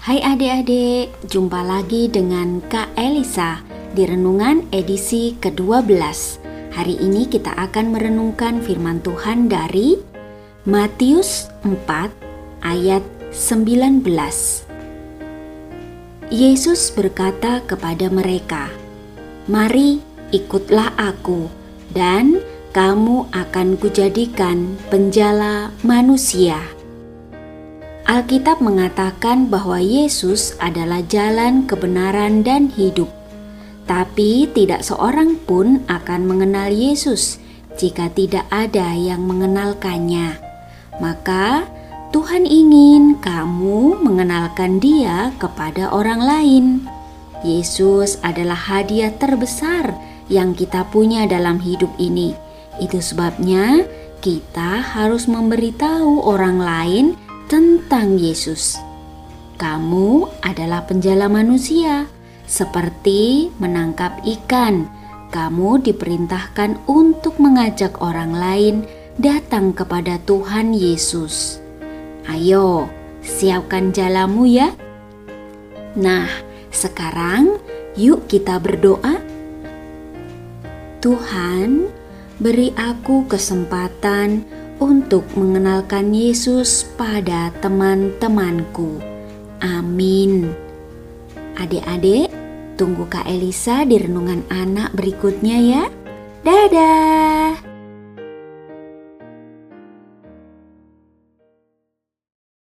Hai adik-adik, jumpa lagi dengan Kak Elisa di Renungan edisi ke-12 Hari ini kita akan merenungkan firman Tuhan dari Matius 4 ayat 19 Yesus berkata kepada mereka, Mari ikutlah aku dan kamu akan kujadikan penjala manusia. Alkitab mengatakan bahwa Yesus adalah jalan kebenaran dan hidup. Tapi tidak seorang pun akan mengenal Yesus jika tidak ada yang mengenalkannya. Maka Tuhan ingin kamu mengenalkan Dia kepada orang lain. Yesus adalah hadiah terbesar yang kita punya dalam hidup ini. Itu sebabnya kita harus memberitahu orang lain tentang Yesus. Kamu adalah penjala manusia, seperti menangkap ikan. Kamu diperintahkan untuk mengajak orang lain datang kepada Tuhan Yesus. Ayo, siapkan jalamu ya. Nah, sekarang yuk kita berdoa. Tuhan, beri aku kesempatan untuk mengenalkan Yesus pada teman-temanku. Amin. Adik-adik, tunggu Kak Elisa di renungan anak berikutnya ya. Dadah.